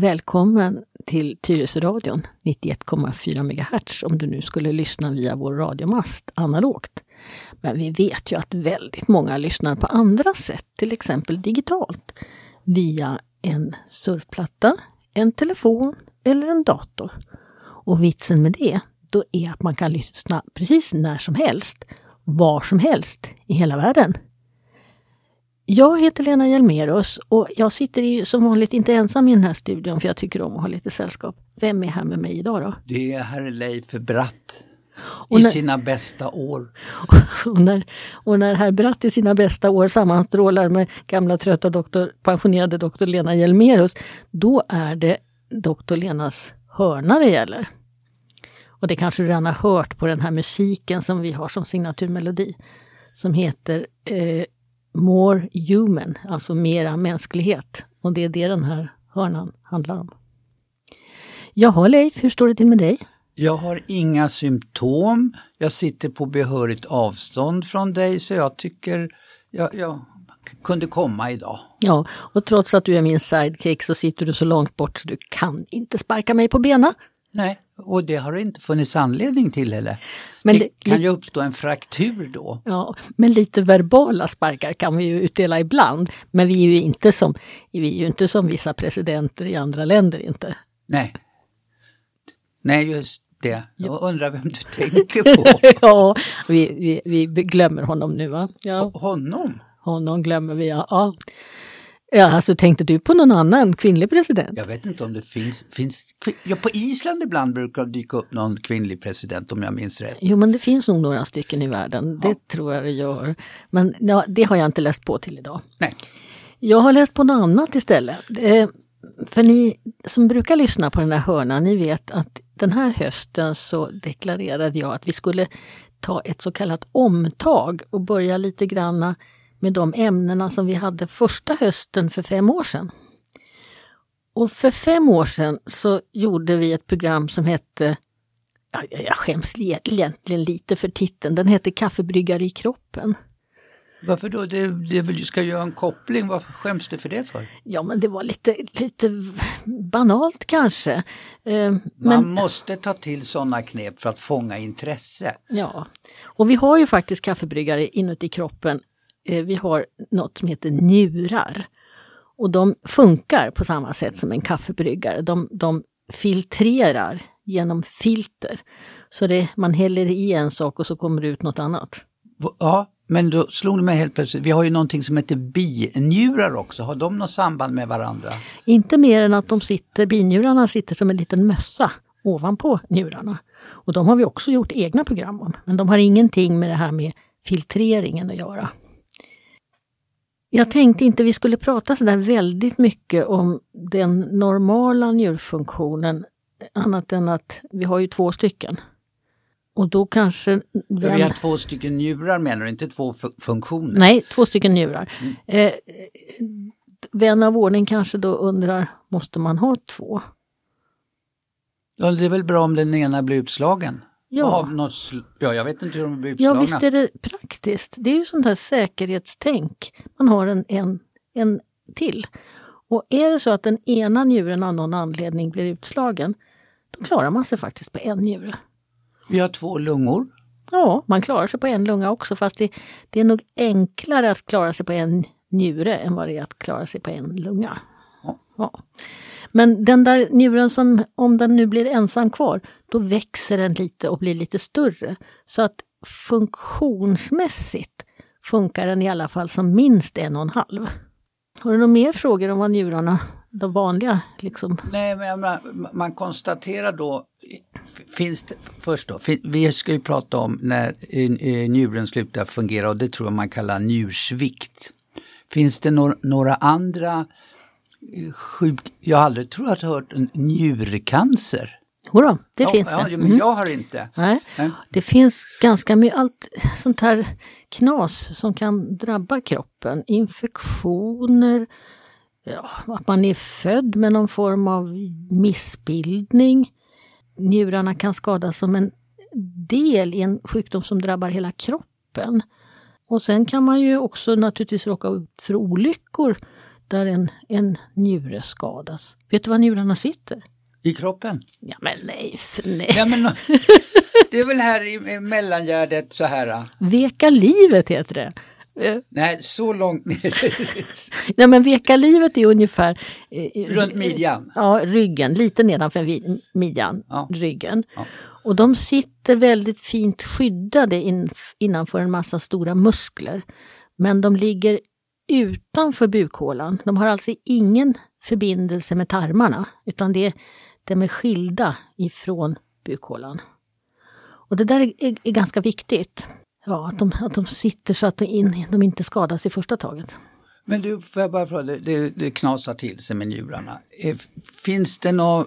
Välkommen till Tyresöradion 91,4 MHz om du nu skulle lyssna via vår radiomast analogt. Men vi vet ju att väldigt många lyssnar på andra sätt, till exempel digitalt. Via en surfplatta, en telefon eller en dator. Och vitsen med det, då är att man kan lyssna precis när som helst, var som helst i hela världen. Jag heter Lena Hjelmerus och jag sitter ju som vanligt inte ensam i den här studion för jag tycker om att ha lite sällskap. Vem är här med mig idag då? Det är herr Leif Bratt. I när- sina bästa år. Och när, och när herr Bratt i sina bästa år sammanstrålar med gamla trötta doktor, pensionerade doktor Lena Hjelmerus, då är det doktor Lenas hörna det gäller. Och det kanske du redan har hört på den här musiken som vi har som signaturmelodi. Som heter eh, More Human, alltså mera mänsklighet. Och det är det den här hörnan handlar om. Jaha Leif, hur står det till med dig? Jag har inga symptom. Jag sitter på behörigt avstånd från dig så jag tycker jag, jag kunde komma idag. Ja, och trots att du är min sidekick så sitter du så långt bort så du kan inte sparka mig på benen. Nej, och det har det inte funnits anledning till heller. Men det, det- kan ju uppstå en fraktur då. Ja, men lite verbala sparkar kan vi ju utdela ibland. Men vi är ju inte som, vi är ju inte som vissa presidenter i andra länder inte. Nej. Nej, just det. Jag undrar vem du tänker på. ja, vi, vi, vi glömmer honom nu va? Ja, Honom? honom glömmer vi ja. Ja. Ja, alltså tänkte du på någon annan kvinnlig president? Jag vet inte om det finns, finns ja, på Island ibland brukar det dyka upp någon kvinnlig president om jag minns rätt. Jo, men det finns nog några stycken i världen. Det tror jag det gör. Men ja, det har jag inte läst på till idag. Nej. Jag har läst på något annat istället. Eh, för ni som brukar lyssna på den där hörnan, ni vet att den här hösten så deklarerade jag att vi skulle ta ett så kallat omtag och börja lite granna med de ämnena som vi hade första hösten för fem år sedan. Och för fem år sedan så gjorde vi ett program som hette, ja, jag skäms li- egentligen lite för titeln, den hette Kaffebryggare i kroppen. Varför då? Det, det ska göra en koppling, varför skäms du för det för? Ja, men det var lite, lite banalt kanske. Eh, Man Men måste ta till sådana knep för att fånga intresse. ja, och vi har ju faktiskt kaffebryggare inuti kroppen. Eh, Vi har något som heter njurar. Och de funkar på samma sätt som en kaffebryggare. De, de filtrerar genom filter. Så det, man häller i en sak och så kommer det ut något annat. Ja, men då slog det mig helt plötsligt, vi har ju någonting som heter binjurar också, har de något samband med varandra? Inte mer än att de sitter, binjurarna sitter som en liten mössa ovanpå njurarna. Och de har vi också gjort egna program om, men de har ingenting med det här med filtreringen att göra. Jag tänkte inte vi skulle prata så där väldigt mycket om den normala njurfunktionen, annat än att vi har ju två stycken. Och då kanske... Vem- vi har två stycken njurar menar du, inte två fu- funktioner? Nej, två stycken njurar. Eh, vän av ordning kanske då undrar, måste man ha två? Ja, det är väl bra om den ena blir utslagen? Ja. Något ja, jag vet inte hur de blir Ja, utslagna. visst är det praktiskt. Det är ju sånt här säkerhetstänk. Man har en, en, en till. Och är det så att den ena njuren av någon anledning blir utslagen, då klarar man sig faktiskt på en njure. Vi har två lungor. Ja, man klarar sig på en lunga också, fast det, det är nog enklare att klara sig på en njure än vad det är att klara sig på en lunga. Ja. Ja. Men den där njuren som, om den nu blir ensam kvar, då växer den lite och blir lite större. Så att funktionsmässigt funkar den i alla fall som minst en och en halv. Har du några mer frågor om vad njurarna, de vanliga, liksom? Nej, men menar, man konstaterar då, finns det, först då, vi ska ju prata om när eh, eh, njuren slutar fungera och det tror jag man kallar njursvikt. Finns det några andra sjuk, jag har aldrig tror jag hört en njurcancer. Jodå, det ja, finns ja, det. men Mhm. jag har inte. Nej. Nej. Det finns ganska mycket allt sånt här knas som kan drabba kroppen. Infektioner, ja, att man är född med någon form av missbildning. Njurarna kan skadas som en del i en sjukdom som drabbar hela kroppen. Och sen kan man ju också naturligtvis råka ut för olyckor där en, en njure skadas. Vet du var njurarna sitter? I kroppen? Ja men nej, nej. Ja, men, det är väl här i, i mellangärdet så här? Veka livet heter det. Eh. Nej, så långt ner. Nej men veka livet är ungefär... Eh, Runt midjan? Ja, ryggen, lite nedanför midjan, ja. ryggen. Ja. Och de sitter väldigt fint skyddade in, innanför en massa stora muskler. Men de ligger utanför bukhålan. De har alltså ingen förbindelse med tarmarna utan det, de är skilda ifrån bukhålan. Och det där är, är, ganska viktigt. Ja, att de, att de sitter så att de, in, de inte skadas i första taget. Men du, får jag bara fråga, det, det knasar till sig med njurarna. Eh, finns det några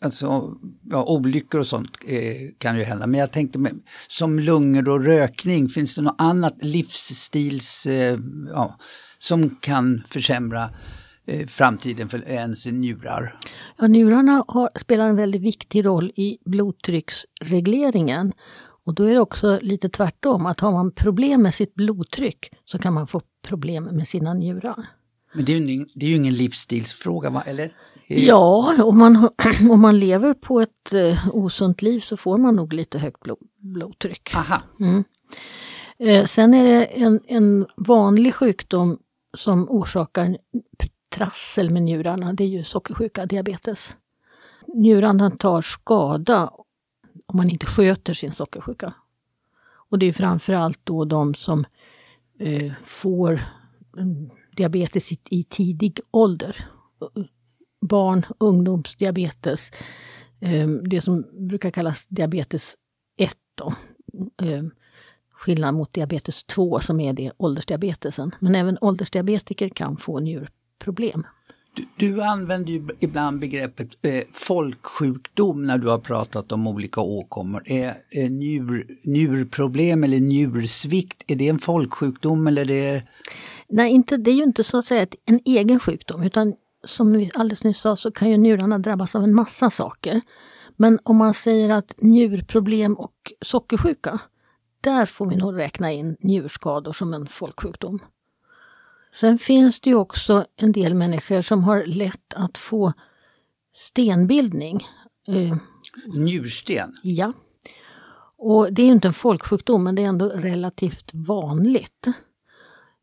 Alltså, ja, olyckor och sånt eh, kan ju hända, men jag tänkte med, som lungor och rökning, finns det något annat livsstils, eh, ja, som kan försämra eh, framtiden för ens njurar? Ja, njurarna har, spelar en väldigt viktig roll i blodtrycksregleringen. Och då är det också lite tvärtom, att har man problem med sitt blodtryck så kan man få problem med sina njurar. Men det är ju, det är ju ingen livsstilsfråga, eller? Ja, om man, om man lever på ett eh, osunt liv så får man nog lite högt blod, blodtryck. Aha. Mm. Eh, sen är det en, en vanlig sjukdom som orsakar trassel med njurarna, det är ju sockersjuka, diabetes. Njurarna tar skada om man inte sköter sin sockersjuka. Och det är framförallt då de som eh, får mm, diabetes i, i tidig ålder barn ungdomsdiabetes. eh, det som brukar kallas diabetes 1. Då. Eh, skillnad mot diabetes 2 som är det åldersdiabetesen. Men även åldersdiabetiker kan få njurproblem. Du, du använder ju ibland begreppet eh, folksjukdom när du har pratat om olika åkommor. Är, är njur, njurproblem eller njursvikt, är det en folksjukdom eller det? Nej, inte, det är ju inte så att säga en egen sjukdom utan som vi alldeles nyss sa så kan ju njurarna drabbas av en massa saker. Men om man säger att njurproblem och sockersjuka, där får vi nog räkna in njurskador som en folksjukdom. Sen finns det ju också en del människor som har lätt att få stenbildning. Eh, Njursten? Ja. Och det är inte en folksjukdom men det är ändå relativt vanligt.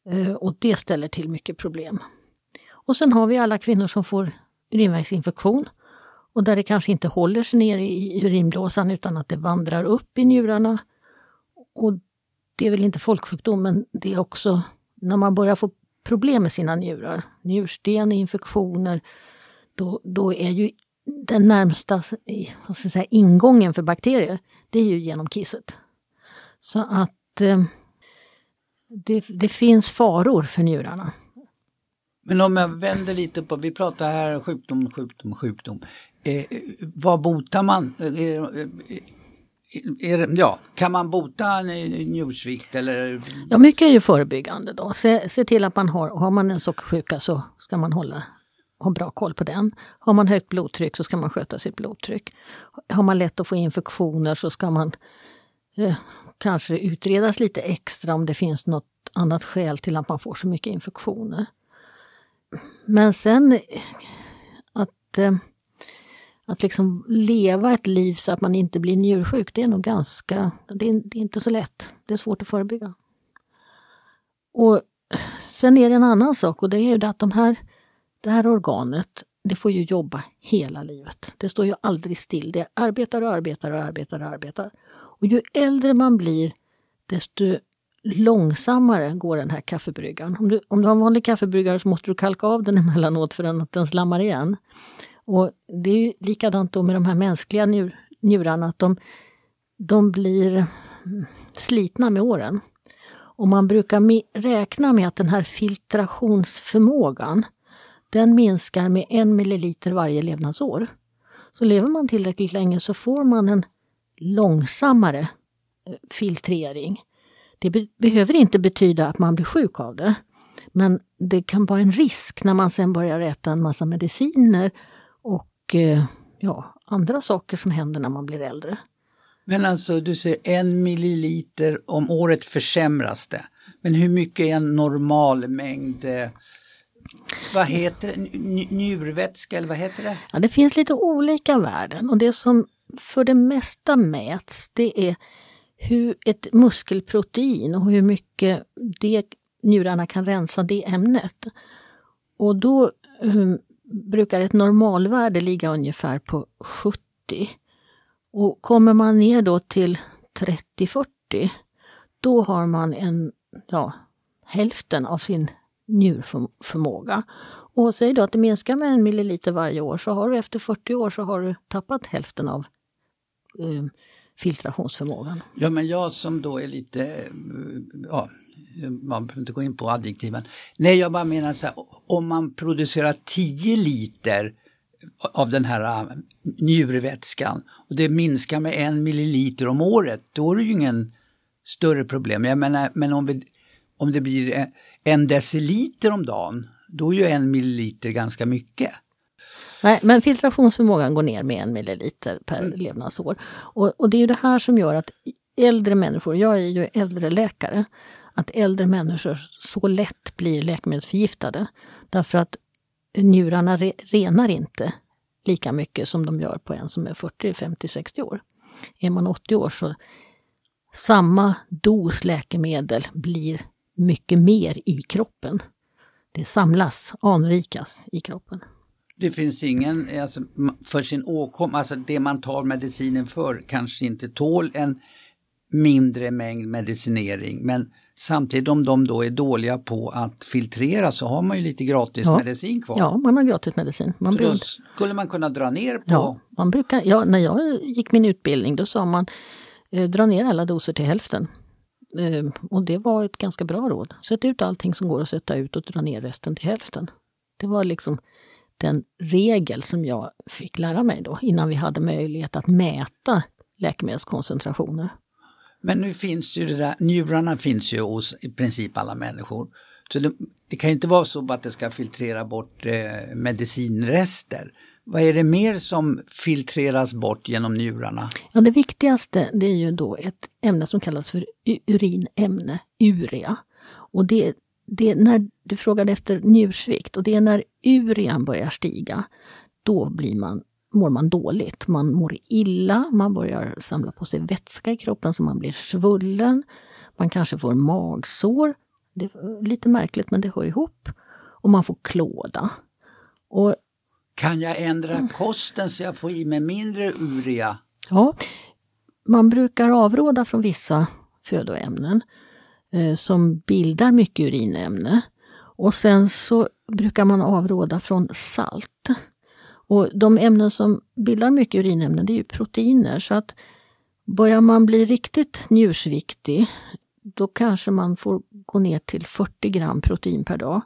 Eh, och det ställer till mycket problem. Och sen har vi alla kvinnor som får urinvägsinfektion och där det kanske inte håller sig ner i urinblåsan utan att det vandrar upp i njurarna. Och det är väl inte folksjukdom men det är också när man börjar få problem med sina njurar, njursten, infektioner, då, då är ju den närmsta vad ska säga, ingången för bakterier, det är ju genom kisset. Så att eh, det, det finns faror för njurarna. Men om jag vänder lite på, vi pratar här sjukdom, sjukdom, sjukdom. Eh, eh vad botar man? Eh, eh, eh är, ja, kan man bota njursvikt eller? Ja, mycket är ju förebyggande då. Se, se till att man har, har man en sockersjuka så ska man hålla ha bra koll på den. Har man högt blodtryck så ska man sköta sitt blodtryck. Har man lätt att få infektioner så ska man eh, kanske utredas lite extra om det finns något annat skäl till att man får så mycket infektioner. Men sen att, eh, att liksom leva ett liv så att man inte blir njursjuk, det är nog ganska, det är, det är inte så lätt. Det är svårt att förebygga. Och sen är det en annan sak och det är ju att de här, det här organet, det får ju jobba hela livet. Det står ju aldrig still. Det arbetar och arbetar och arbetar och arbetar. Och ju äldre man blir, desto långsammare går den här kaffebryggan. Om du, om du har en vanlig kaffebryggare så måste du kalka av den emellanåt för att den slammar igen. Och det är ju likadant då med de här mänskliga njur, njurarna, att de, de blir slitna med åren. Och man brukar räkna med att den här filtrationsförmågan, den minskar med en milliliter varje levnadsår. Så lever man tillräckligt länge så får man en långsammare eh, filtrering. Det be behöver inte betyda att man blir sjuk av det. Men det kan vara en risk när man sen börjar äta en massa mediciner och eh, ja, andra saker som händer när man blir äldre. Men alltså du säger en milliliter om året försämras det. Men hur mycket är en normal mängd? Vad heter det? Njurvätska eller vad heter det? Ja, det finns lite olika värden och det som för det mesta mäts det är hur ett muskelprotein och hur mycket det, njurarna kan rensa det ämnet. Och då brukar ett normalvärde ligga ungefär på 70. Och kommer man ner då till 30-40 då har man en, ja, hälften av sin njurförmåga. Och säg då att det minskar med en milliliter varje år så har du efter 40 år så har du tappat hälften av eh, filtrationsförmågan. Ja men jag som då är lite, eh, ja, man behöver inte gå in på adjektiven. Nej jag bara menar så här, om man producerar 10 liter av den här eh, njurvätskan och det minskar med en milliliter om året, då är det ju ingen större problem. Jag menar, men om, vi, om det blir en deciliter om dagen, då är ju en milliliter ganska mycket. Nej, men filtrationsförmågan går ner med en milliliter per mm. levnadsår. Och, och, det är det här som gör att äldre människor, jag är ju äldre läkare, att äldre människor så lätt blir läkemedelsförgiftade. Därför att njurarna re, renar inte lika mycket som de gör på en som är 40, 50, 60 år. Är man 80 år så samma dos läkemedel blir mycket mer i kroppen. Det samlas, anrikas i kroppen. Det finns ingen, alltså, för sin åkomma, alltså det man tar medicinen för kanske inte tål en mindre mängd medicinering men Samtidigt om de då är dåliga på att filtrera så har man ju lite gratis ja. medicin kvar. Ja, man har gratis medicin. Man så då skulle man kunna dra ner på... Ja, man brukar, ja, när jag gick min utbildning då sa man eh, dra ner alla doser till hälften. Eh, och det var ett ganska bra råd. Sätt ut allting som går att sätta ut och dra ner resten till hälften. Det var liksom den regel som jag fick lära mig då innan vi hade möjlighet att mäta läkemedelskoncentrationer. Men nu finns ju det där, njurarna finns ju hos i princip alla människor. Så det, det kan ju inte vara så att det ska filtrera bort eh, medicinrester. Vad är det mer som filtreras bort genom njurarna? Ja, det viktigaste det är ju då ett ämne som kallas för urinämne, urea. Och det, det är när du frågade efter njursvikt och det är när urean börjar stiga, då blir man mår man dåligt. Man mår illa, man börjar samla på sig vätska i kroppen så man blir svullen. Man kanske får magsår. Det är lite märkligt men det hör ihop. Och man får klåda. Och, kan jag ändra kosten så jag får i mig mindre urea? Ja, man brukar avråda från vissa födoämnen Eh, som bildar mycket urinämne. Och sen så brukar man avråda från salt. Och de ämnen som bildar mycket urinämnen det är ju proteiner så att börjar man bli riktigt njursviktig då kanske man får gå ner till 40 gram protein per dag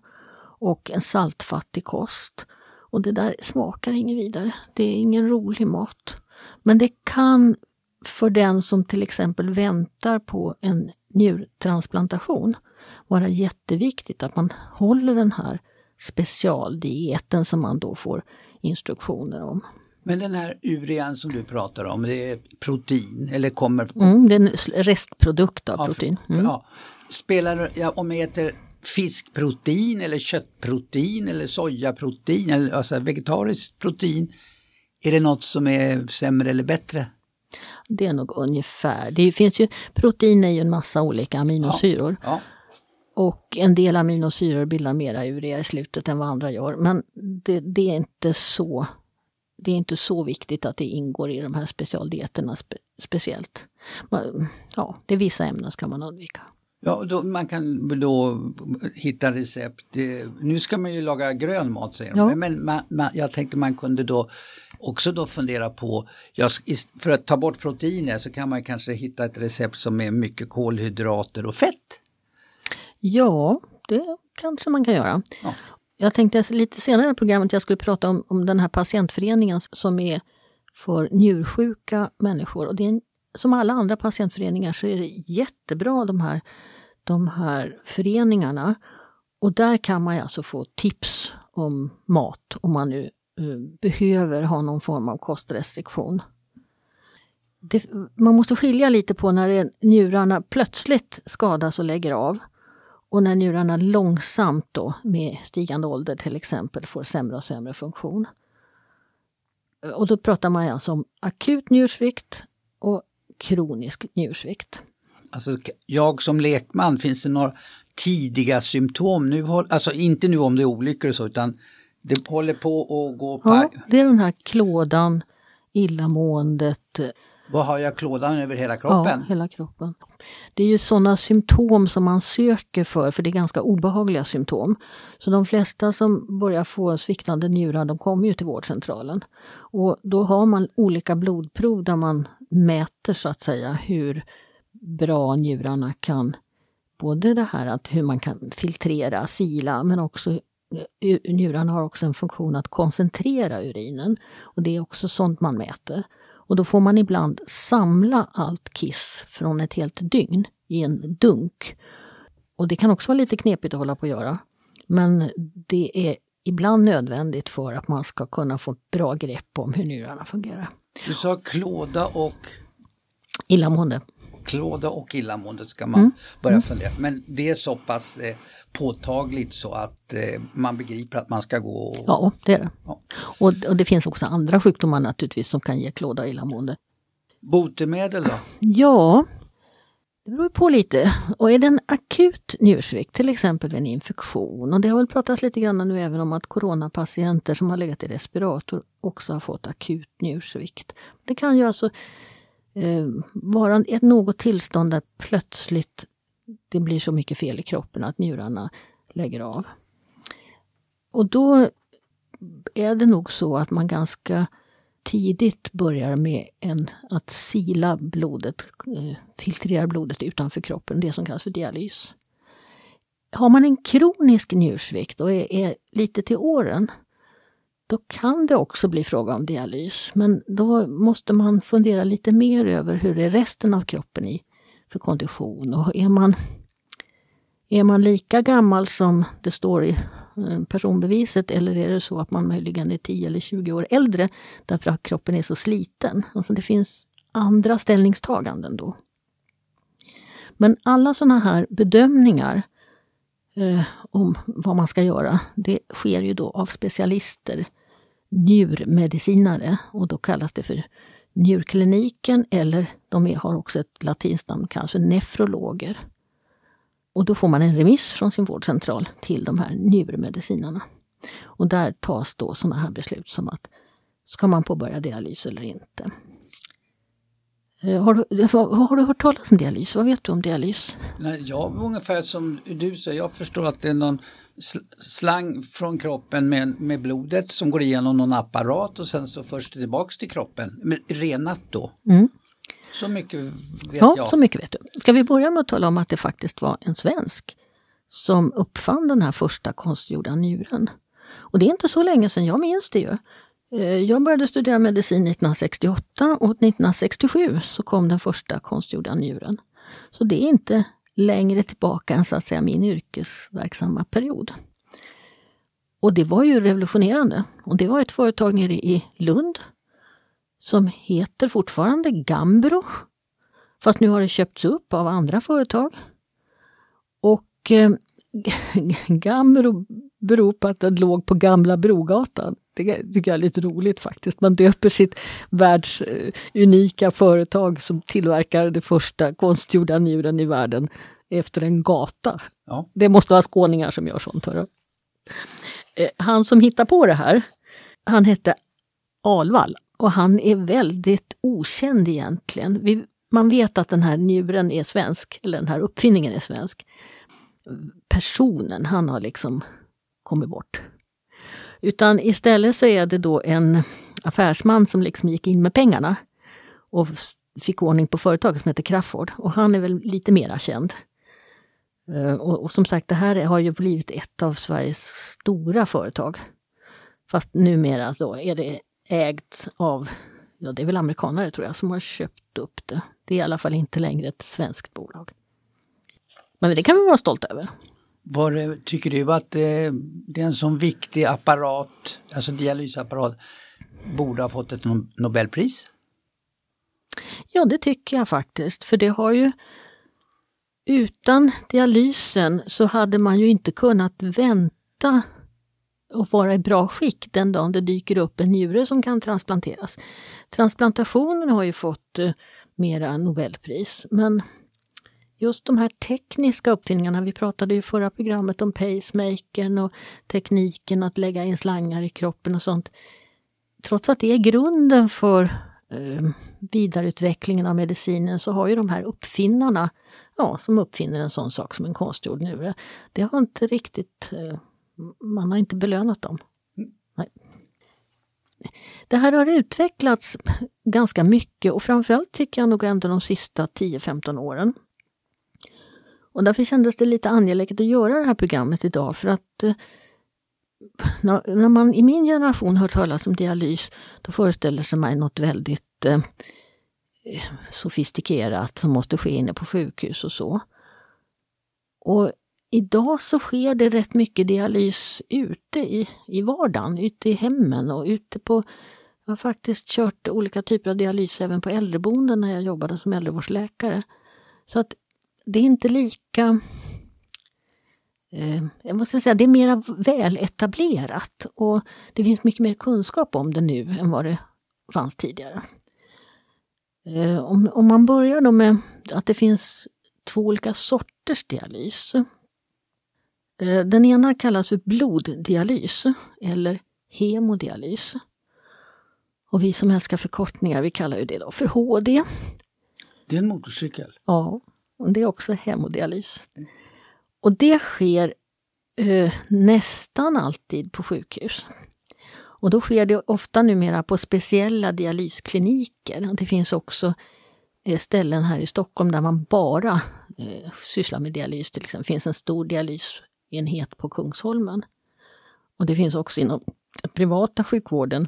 och en saltfattig kost. Och det där smakar inget vidare. Det är ingen rolig mat. Men det kan för den som till exempel väntar på en njurtransplantation vara jätteviktigt att man håller den här specialdieten som man då får instruktioner om. Men den här urean som du pratar om, det är protein eller kommer? Mm, det är en restprodukt av protein. Mm. Ja. Spelar ja, om jag äter fiskprotein eller köttprotein eller sojaprotein eller alltså vegetariskt protein, är det något som är sämre eller bättre? Det är nog ungefär. Det finns ju, protein är ju en massa olika aminosyror. Ja, ja. Och en del aminosyror bildar mera urea i slutet än vad andra gör. Men det, det, är inte så det är inte så viktigt att det ingår i de här specialdieterna spe, speciellt. Ja, det är vissa ämnen ska man undvika. Ja, då, man kan då hitta recept. Nu ska man ju laga grön mat säger de, ja. men man, man, jag tänkte man kunde då också då fundera på, ja, för att ta bort proteiner så kan man kanske hitta ett recept som är mycket kolhydrater och fett. Ja, det kanske man kan göra. Ja. Jag tänkte lite senare i programmet jag skulle prata om, om den här patientföreningen som är för njursjuka människor. Och det är, som alla andra patientföreningar så är det jättebra de här, de här föreningarna. Och där kan man alltså få tips om mat om man nu eh, behöver ha någon form av kostrestriktion. Det, man måste skilja lite på när njurarna plötsligt skadas och lägger av Och när njurarna långsamt då med stigande ålder till exempel får sämre och sämre funktion. Och då pratar man alltså om akut njursvikt och kronisk njursvikt. Alltså, jag som lekman, finns det några tidiga symptom? Nu, alltså inte nu om det är olyckor och så, utan det håller på att gå Ja, det är den här klådan, illamåendet. Vad har jag klådan över hela kroppen? Ja, hela kroppen. Det är ju sådana symptom som man söker för, för det är ganska obehagliga symptom. Så de flesta som börjar få sviktande njurar, de kommer ju till vårdcentralen. Och då har man olika blodprov där man mäter så att säga hur bra njurarna kan både det här att hur man kan filtrera, sila, men också eh, njurarna har också en funktion att koncentrera urinen. Och det är också sånt man mäter. Och då får man ibland samla allt kiss från ett helt dygn i en dunk. Och det kan också vara lite knepigt att hålla på att göra. Men det är ibland nödvändigt för att man ska kunna få ett bra grepp om hur njurarna fungerar. Du sa klåda och Illamående. Klåda och illamående ska man mm. börja mm. fundera. Men det är så pass eh, påtagligt så att eh, man begriper att man ska gå och... Ja, det är det. Ja. Och, och, det finns också andra sjukdomar naturligtvis som kan ge klåda och illamående. Botemedel då? Ja, det beror på lite. Och är det en akut njursvikt, till exempel en infektion, och det har väl pratats lite grann nu även om att coronapatienter som har legat i respirator också har fått akut njursvikt. Det kan ju alltså eh, vara ett något tillstånd där plötsligt det blir så mycket fel i kroppen att njurarna lägger av. Och då är det nog så att man ganska tidigt börjar med en, att sila blodet, eh, filtrera blodet utanför kroppen, det som kallas för dialys. Har man en kronisk njursvikt och är, är lite till åren, då kan det också bli fråga om dialys. Men då måste man fundera lite mer över hur är resten av kroppen i för kondition. Och är man, är man lika gammal som det står i eh, personbeviset eller är det så att man möjligen är 10 eller 20 år äldre därför att kroppen är så sliten? Alltså det finns andra ställningstaganden då. Men alla sådana här bedömningar eh, om vad man ska göra, det sker ju då av specialister, njurmedicinare och då kallas det för njurkliniken eller de har också ett latinskt namn, kanske nefrologer. Och då får man en remiss från sin vårdcentral till de här njurmedicinarna. Och där tas då sådana här beslut som att ska man påbörja dialys eller inte. Eh, har du, eh, har du hört talas om dialys? Vad vet du om dialys? Nej, jag ungefär som du säger, jag förstår att det är någon slang från kroppen med, med blodet som går igenom någon apparat och sen så förs det tillbaks till kroppen, renat då. Mm. Så mycket vet ja, jag. Ja, så mycket vet du. Ska vi börja med att tala om att det faktiskt var en svensk som uppfann den här första konstgjorda njuren. Och det är inte så länge sedan, jag minns det ju. Eh, jag började studera medicin 1968 och 1967 så kom den första konstgjorda njuren. Så det är inte längre tillbaka än så att säga min yrkesverksamma period. Och det var ju revolutionerande. Och det var ett företag nere i Lund som heter fortfarande Gambro. Fast nu har det köpts upp av andra företag. Och eh, eh, Gambro beror på att den låg på Gamla Brogatan. Det tycker jag är lite roligt faktiskt. Man döper sitt världsunika företag som tillverkar det första konstgjorda njuren i världen efter en gata. Ja. Det måste vara skåningar som gör sånt. Hörru. Eh, han som hittar på det här, han hette Alvall och han är väldigt okänd egentligen. Vi, man vet att den här njuren är svensk, eller den här uppfinningen är svensk. Personen, han har liksom kommit bort. Utan istället så är det då en affärsman som liksom gick in med pengarna och fick ordning på företaget som heter Crafoord. Och han är väl lite mera känd. Eh, och, och, som sagt, det här har ju blivit ett av Sveriges stora företag. Fast numera då är det ägt av, ja det är väl amerikanare tror jag, som har köpt upp det. Det är i alla fall inte längre ett svenskt bolag. Men det kan vi vara stolta över. Var, tycker du att det, det är en sån viktig apparat, alltså dialysapparat, borde ha fått ett Nobelpris? Ja, det tycker jag faktiskt, för det har ju utan dialysen så hade man ju inte kunnat vänta och vara i bra skick den dagen det dyker upp en njure som kan transplanteras. Transplantationen har ju fått eh, mera Nobelpris men just de här tekniska uppfinningarna, vi pratade i förra programmet om pacemakern och tekniken att lägga in slangar i kroppen och sånt. Trots att det är grunden för eh, vidareutvecklingen av medicinen så har ju de här uppfinnarna, ja, som uppfinner en sån sak som en konstgjord njure, det har inte riktigt, eh, man har inte belönat dem. Nej. Det här har utvecklats ganska mycket och framförallt tycker jag nog ändå de sista 10-15 åren. Och därför kändes det lite angeläget att göra det här programmet idag för att eh, när man i min generation hört talas om dialys, då föreställer sig man något väldigt eh, sofistikerat som måste ske inne på sjukhus och så. Och idag så sker det rätt mycket dialys ute i, i vardagen, ute i hemmen och ute på jag har faktiskt kört olika typer av dialys även på äldreboenden när jag jobbade som äldrevårdsläkare. Så att det är inte lika... Eh, jag måste säga, det är mer väletablerat och det finns mycket mer kunskap om det nu än vad det fanns tidigare. Eh, om, om man börjar då med att det finns två olika sorters dialys. Eh, den ena kallas för bloddialys eller hemodialys. Och vi som älskar förkortningar, vi kallar ju det då för HD. Det är en motorcykel? Ja, det är också hemodialys. Och det sker eh, nästan alltid på sjukhus. Och då sker det ofta numera på speciella dialyskliniker. Det finns också eh, ställen här i Stockholm där man bara eh, sysslar med dialys. Till exempel Det finns en stor dialysenhet på Kungsholmen. Och det finns också inom privata sjukvården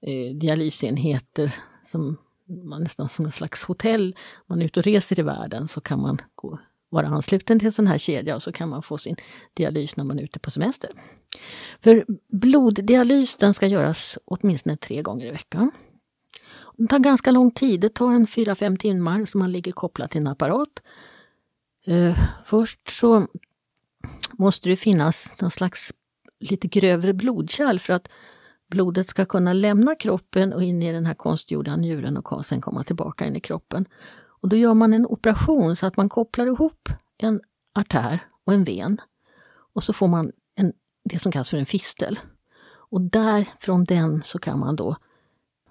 eh, dialysenheter som man nästan som en slags hotell. Man är ute och reser i världen så kan man gå, vara ansluten till en sån här kedja och så kan man få sin dialys när man är ute på semester. För bloddialys den ska göras åtminstone tre gånger i veckan. Det tar ganska lång tid, det tar en 4-5 timmar så man ligger kopplad till en apparat. Eh, först så måste det finnas någon slags lite grövre blodkärl för att blodet ska kunna lämna kroppen och in i den här konstgjorda njuren och sen komma tillbaka in i kroppen. Och då gör man en operation så att man kopplar ihop en artär och en ven. Och så får man en, det som kallas för en fistel. Och där, från den, så kan man då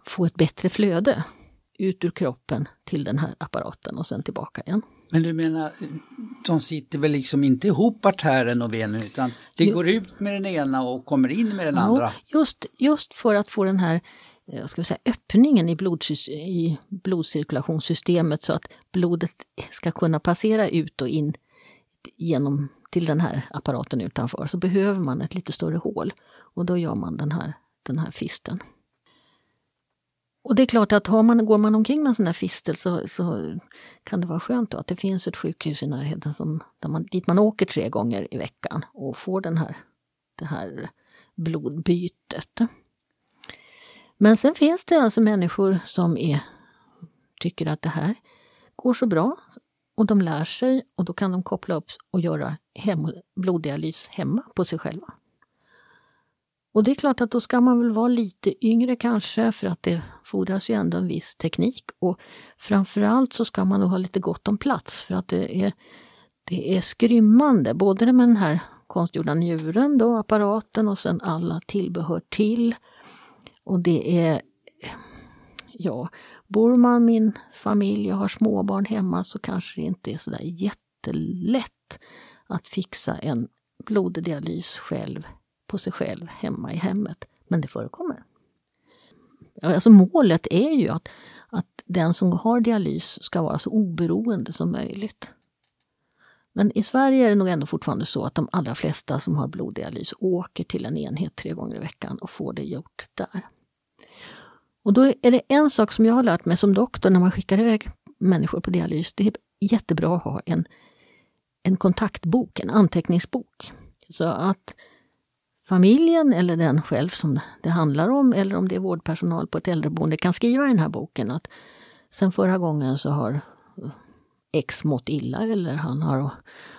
få ett bättre flöde ut ur kroppen till den här apparaten och sen tillbaka igen. Men du menar, de sitter väl liksom inte ihop artären och venen utan det jo. går ut med den ena och kommer in med den ja, andra? Just, just för att få den här eh, ska säga, öppningen i, i blodcirkulationssystemet så att blodet ska kunna passera ut och in genom till den här apparaten utanför så behöver man ett lite större hål och då gör man den här, den här fisten. Och det är klart att har man, går man omkring med en sån här fistel så, så kan det vara skönt att det finns ett sjukhus i närheten som, där man, dit man åker tre gånger i veckan och får den här, det här blodbytet. Men sen finns det alltså människor som är, tycker att det här går så bra och de lär sig och då kan de koppla upp och göra hem, bloddialys hemma på sig själva. Och det är klart att då ska man väl vara lite yngre kanske för att det fordras ju ändå en viss teknik. Och framförallt så ska man nog ha lite gott om plats för att det är, det är skrymmande. Både med den här konstgjorda njuren, då, apparaten och sen alla tillbehör till. Och det är, ja, bor man min familj och har småbarn hemma så kanske det inte är sådär jättelätt att fixa en bloddialys själv på sig själv hemma i hemmet. Men det förekommer. Alltså målet är ju att, att den som har dialys ska vara så oberoende som möjligt. Men i Sverige är det nog ändå fortfarande så att de allra flesta som har bloddialys åker till en enhet tre gånger i veckan och får det gjort där. Och då är det en sak som jag har lärt mig som doktor när man skickar iväg människor på dialys. Det är jättebra att ha en, en kontaktbok, en anteckningsbok. Så att familjen eller den själv som det handlar om eller om det är vårdpersonal på ett äldreboende kan skriva i den här boken att sen förra gången så har eh, X mått illa eller han har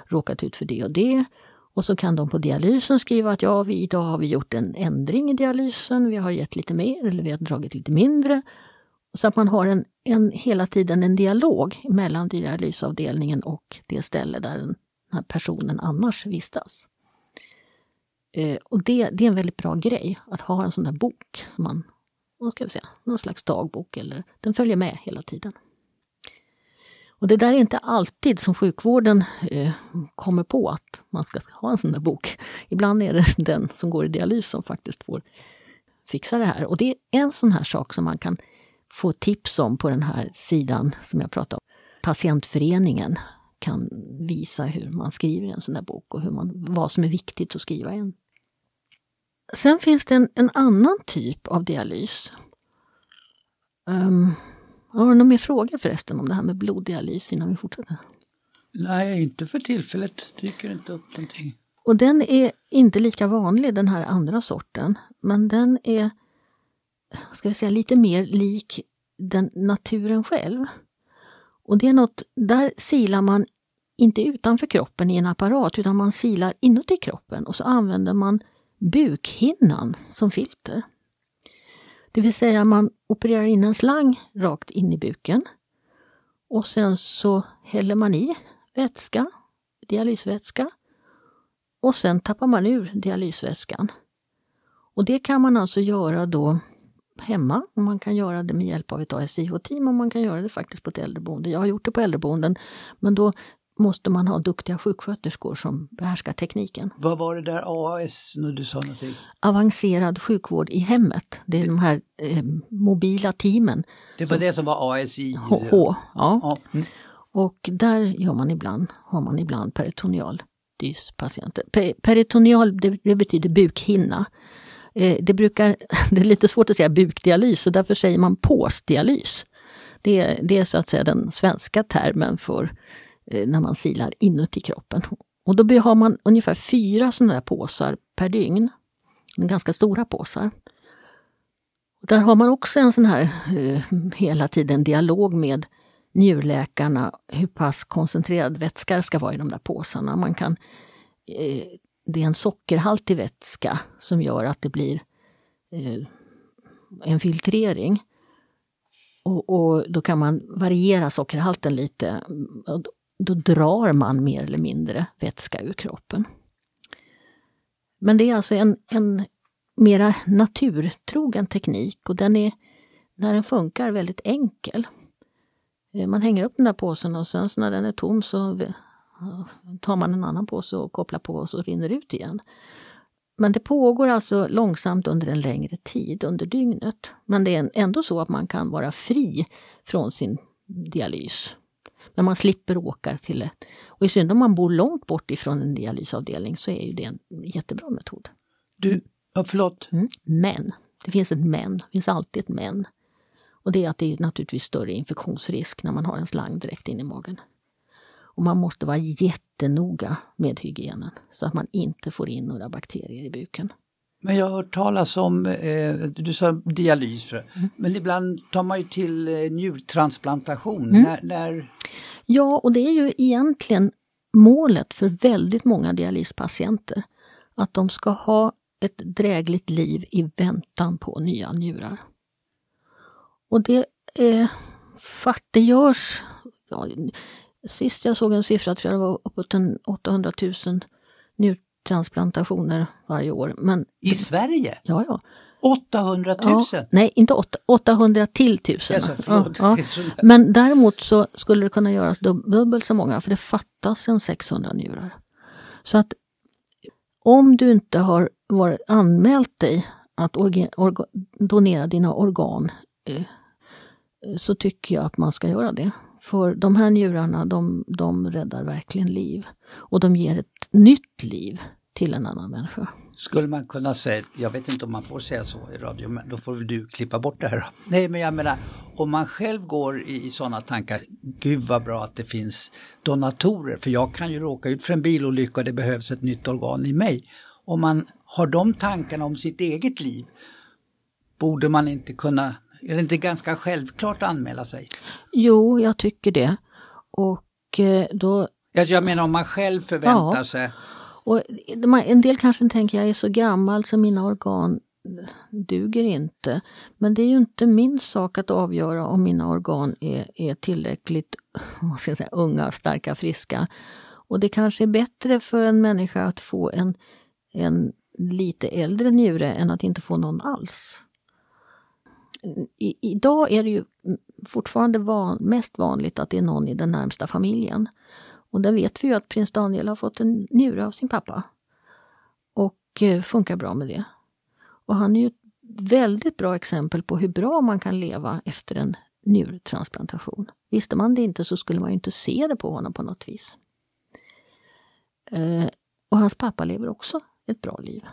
råkat ut för det och det. Och så kan de på dialysen skriva att ja, vi, idag har vi gjort en ändring i dialysen, vi har gett lite mer eller vi har dragit lite mindre. Så att man har en, en, hela tiden en dialog mellan dialysavdelningen och det ställe där den här personen annars vistas. Eh, och det, det är en väldigt bra grej, att ha en sån där bok. Som man, vad ska jag säga, någon slags dagbok, eller den följer med hela tiden. Och det där är inte alltid som sjukvården eh, kommer på att man ska ha en sån där bok. Ibland är det den som går i dialys som faktiskt får fixa det här. Och det är en sån här sak som man kan få tips om på den här sidan som jag pratade om. Patientföreningen kan visa hur man skriver en sån här bok och hur man, vad som är viktigt att skriva i en. Sen finns det en, en annan typ av dialys. Um, har du några mer frågor förresten om det här med bloddialys innan vi fortsätter? Nej, inte för tillfället. Dyker inte upp någonting. Och den är inte lika vanlig den här andra sorten. Men den är, ska vi säga, lite mer lik den naturen själv. Och det är något, där silar man inte utanför kroppen i en apparat utan man silar inuti kroppen och så använder man bukhinnan som filter. Det vill säga man opererar in en slang rakt in i buken och sen så häller man i vätska, dialysvätska och sen tappar man ur dialysvätskan. Och det kan man alltså göra då hemma. Och man kan göra det med hjälp av ett ASIH-team och man kan göra det faktiskt på ett äldreboende. Jag har gjort det på äldreboenden men då måste man ha duktiga sjuksköterskor som behärskar tekniken. Vad var det där AAS nu du sa någonting? Avancerad sjukvård i hemmet. Det är de här eh, mobila teamen. Det var som, det som var ASI? H, H ja. ja. Mm. Och där gör man ibland, har man ibland peritoneal dyspatienter. Peritoneal det, det betyder bukhinna. Eh, det, brukar, det är lite svårt att säga bukdialys och därför säger man påsdialys. Det, det är så att säga den svenska termen för eh, när man silar inuti kroppen. Och då har man ungefär fyra sådana här påsar per dygn. Ganska stora påsar. Där har man också en sån här eh, hela tiden dialog med njurläkarna hur pass koncentrerad vätska ska vara i de där påsarna. Man kan eh, det är en sockerhaltig vätska som gör att det blir eh, en filtrering. Och, och, då kan man variera sockerhalten lite. Och då drar man mer eller mindre vätska ur kroppen. Men det är alltså en, en mera naturtrogen teknik och den är, när den funkar, väldigt enkel. Eh, man hänger upp den där påsen och sen så när den är tom så tar man en annan påse och kopplar på och så rinner det ut igen. Men det pågår alltså långsamt under en längre tid under dygnet. Men det är ändå så att man kan vara fri från sin dialys. Men man slipper åka till det. Och i synnerhet om man bor långt bort ifrån en dialysavdelning så är ju det en jättebra metod. Du, ja, förlåt? Mm. Men, det finns ett men, det finns alltid ett men. Och det är att det är naturligtvis större infektionsrisk när man har en slang direkt in i magen. Och man måste vara jättenoga med hygienen så att man inte får in några bakterier i buken. Men jag har hört talas om, eh, du sa dialys, mm. men ibland tar man ju till eh, njurtransplantation. Mm. När, när... Ja, och det är ju egentligen målet för väldigt många dialyspatienter. Att de ska ha ett drägligt liv i väntan på nya njurar. Och det, eh, det görs, ja, Sist jag såg en siffra tror jag det var uppåt 800 000 njurtransplantationer varje år. Men, I Sverige? Ja, ja. 800 000? Ja, nej, inte 8, 800 till 1000. Alltså, förlåt, ja, ja. Men däremot så skulle det kunna göras dubbelt så många för det fattas en 600 njurar. Så att om du inte har varit, anmält dig att orga, donera dina organ eh, så tycker jag att man ska göra det. För de här njurarna, de, de räddar verkligen liv. Och de ger ett nytt liv till en annan människa. Skulle man kunna säga, jag vet inte om man får säga så i radio, men då får väl du klippa bort det här. Nej, men jag menar, om man själv går i, i sådana tankar, gud vad bra att det finns donatorer, för jag kan ju råka ut för en bilolycka och det behövs ett nytt organ i mig. Om man har de tankarna om sitt eget liv, borde man inte kunna är det inte ganska självklart att anmäla sig? Jo, jag tycker det. Och eh, då Alltså jag menar om man själv förväntar Ja. sig. Och en del kanske tänker jag är så gammal så mina organ duger inte. Men det är ju inte min sak att avgöra om mina organ är, är tillräckligt vad ska jag säga, unga, starka, friska. Och det kanske är bättre för en människa att få en, en lite äldre njure än att inte få någon alls. I, idag är det ju fortfarande van, mest vanligt att det är någon i den närmsta familjen. Och där vet vi ju att prins Daniel har fått en njure av sin pappa. Och eh, funkar bra med det. Och han är ju ett väldigt bra exempel på hur bra man kan leva efter en njurtransplantation. Visste man det inte så skulle man ju inte se det på honom på något vis. Eh, och hans pappa lever också ett bra liv.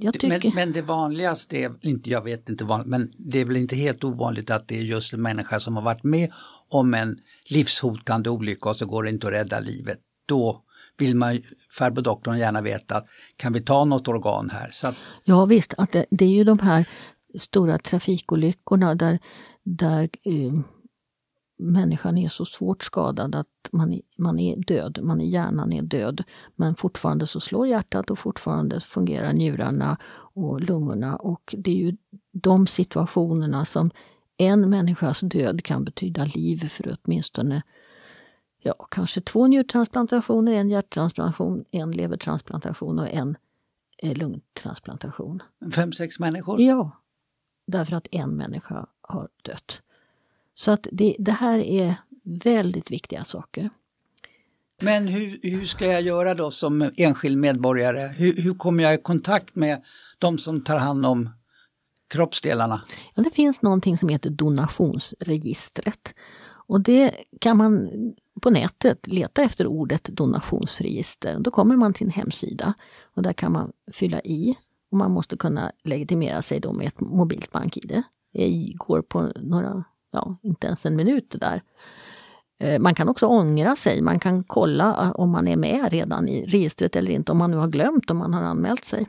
Jag tycker... Men, men det vanligaste är, inte, jag vet inte vanligt, men det är väl inte helt ovanligt att det är just en människa som har varit med om en livshotande olycka och så går det inte att rädda livet. Då vill man, farbror doktorn gärna veta, kan vi ta något organ här? Så att, Ja visst, att det, det är ju de här stora trafikolyckorna där, där eh, människan är så svårt skadad att man, är- man är död, man i hjärnan är död. Men fortfarande så slår hjärtat och fortfarande fungerar njurarna och lungorna. Och det är ju de situationerna som en människas död kan betyda liv för åtminstone ja, kanske två njurtransplantationer, en hjärttransplantation, en levertransplantation och en eh, lungtransplantation. fem, sex människor? Ja, därför att en människa har dött. Så att det, det här är väldigt viktiga saker. Men hur, hur ska jag göra då som enskild medborgare? Hur, hur kommer jag i kontakt med de som tar hand om kroppsdelarna? Ja, det finns någonting som heter donationsregistret. Och det kan man på nätet leta efter ordet donationsregister. Då kommer man till en hemsida och där kan man fylla i. Och man måste kunna legitimera sig då med ett mobilt bank-id. Det går på några, ja inte ens en minut där. Eh, man kan också ångra sig, man kan kolla eh, om man är med redan i registret eller inte, om man nu har glömt om man har anmält sig.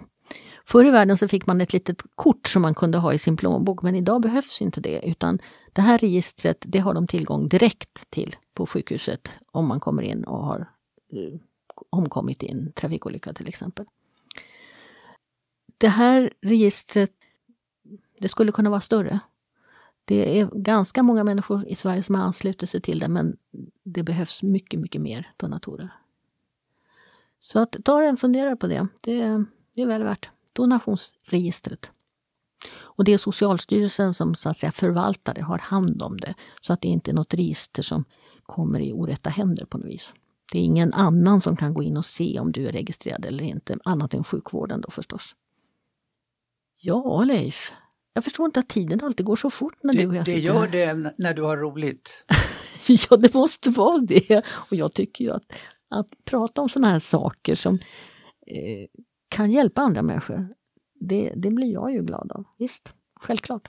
Förr i världen så fick man ett litet kort som man kunde ha i sin plånbok men idag behövs inte det utan det här registret det har de tillgång direkt till på sjukhuset om man kommer in och har eh, omkommit i en trafikolycka till exempel. Det här registret det skulle kunna vara större. Det är ganska många människor i Sverige som har anslutit sig till det men det behövs mycket, mycket mer donatorer. Så att ta en funderare på det. Det, det är väl värt. Donationsregistret. Och det är Socialstyrelsen som så att säga förvaltar det, har hand om det. Så att det inte är något register som kommer i orätta händer på något vis. Det är ingen annan som kan gå in och se om du är registrerad eller inte, annat än sjukvården då förstås. Ja, Leif. Jag förstår inte att tiden alltid går så fort när Det, du och jag det sitter gör här. det när du har roligt. Ja, det måste vara det. Och jag tycker ju att, att prata om sådana här saker som eh, kan hjälpa andra människor, det, det blir jag ju glad av. Visst, självklart.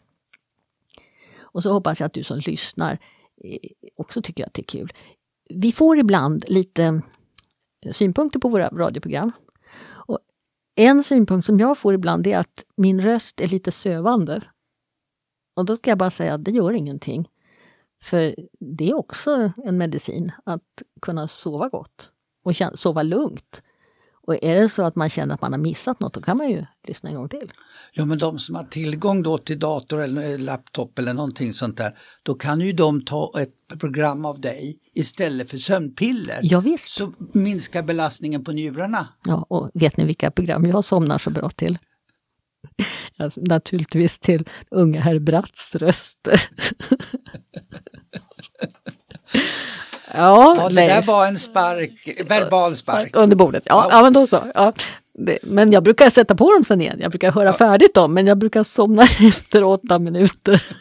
Och så hoppas jag att du som lyssnar eh, också tycker att det är kul. Vi får ibland lite synpunkter på våra radioprogram. En synpunkt som jag får ibland är att min röst är lite sövande. Och då ska jag bara säga att det gör ingenting. För det är också en medicin, att kunna sova gott och sova lugnt. Och är det så att man känner att man har missat något, då kan man ju lyssna en gång till. Ja men de som har tillgång då till dator eller laptop eller någonting sånt där, då kan ju de ta ett program av dig istället för sömnpiller. Ja, visst. Så minskar belastningen på njurarna. Ja, och vet ni vilka program jag somnar så bra till? Alltså, naturligtvis till unga herr Bratts röster. ja, Ja, det nej. där var en spark, verbal spark. Under bordet, ja, ja. men då så. Ja. Det, men jag brukar sätta på dem sen igen. Jag brukar höra färdigt dem, men jag brukar somna efter åtta minuter.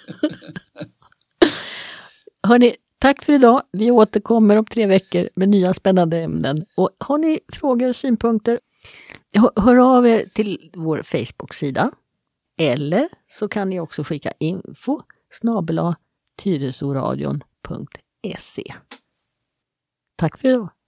Hörni, tack för idag. Vi återkommer om tre veckor med nya spännande ämnen. Och har ni frågor, synpunkter, hör, hör av er till vår Facebook-sida. Eller så kan ni också skicka info snabel-a tyresoradion.se. Tack för.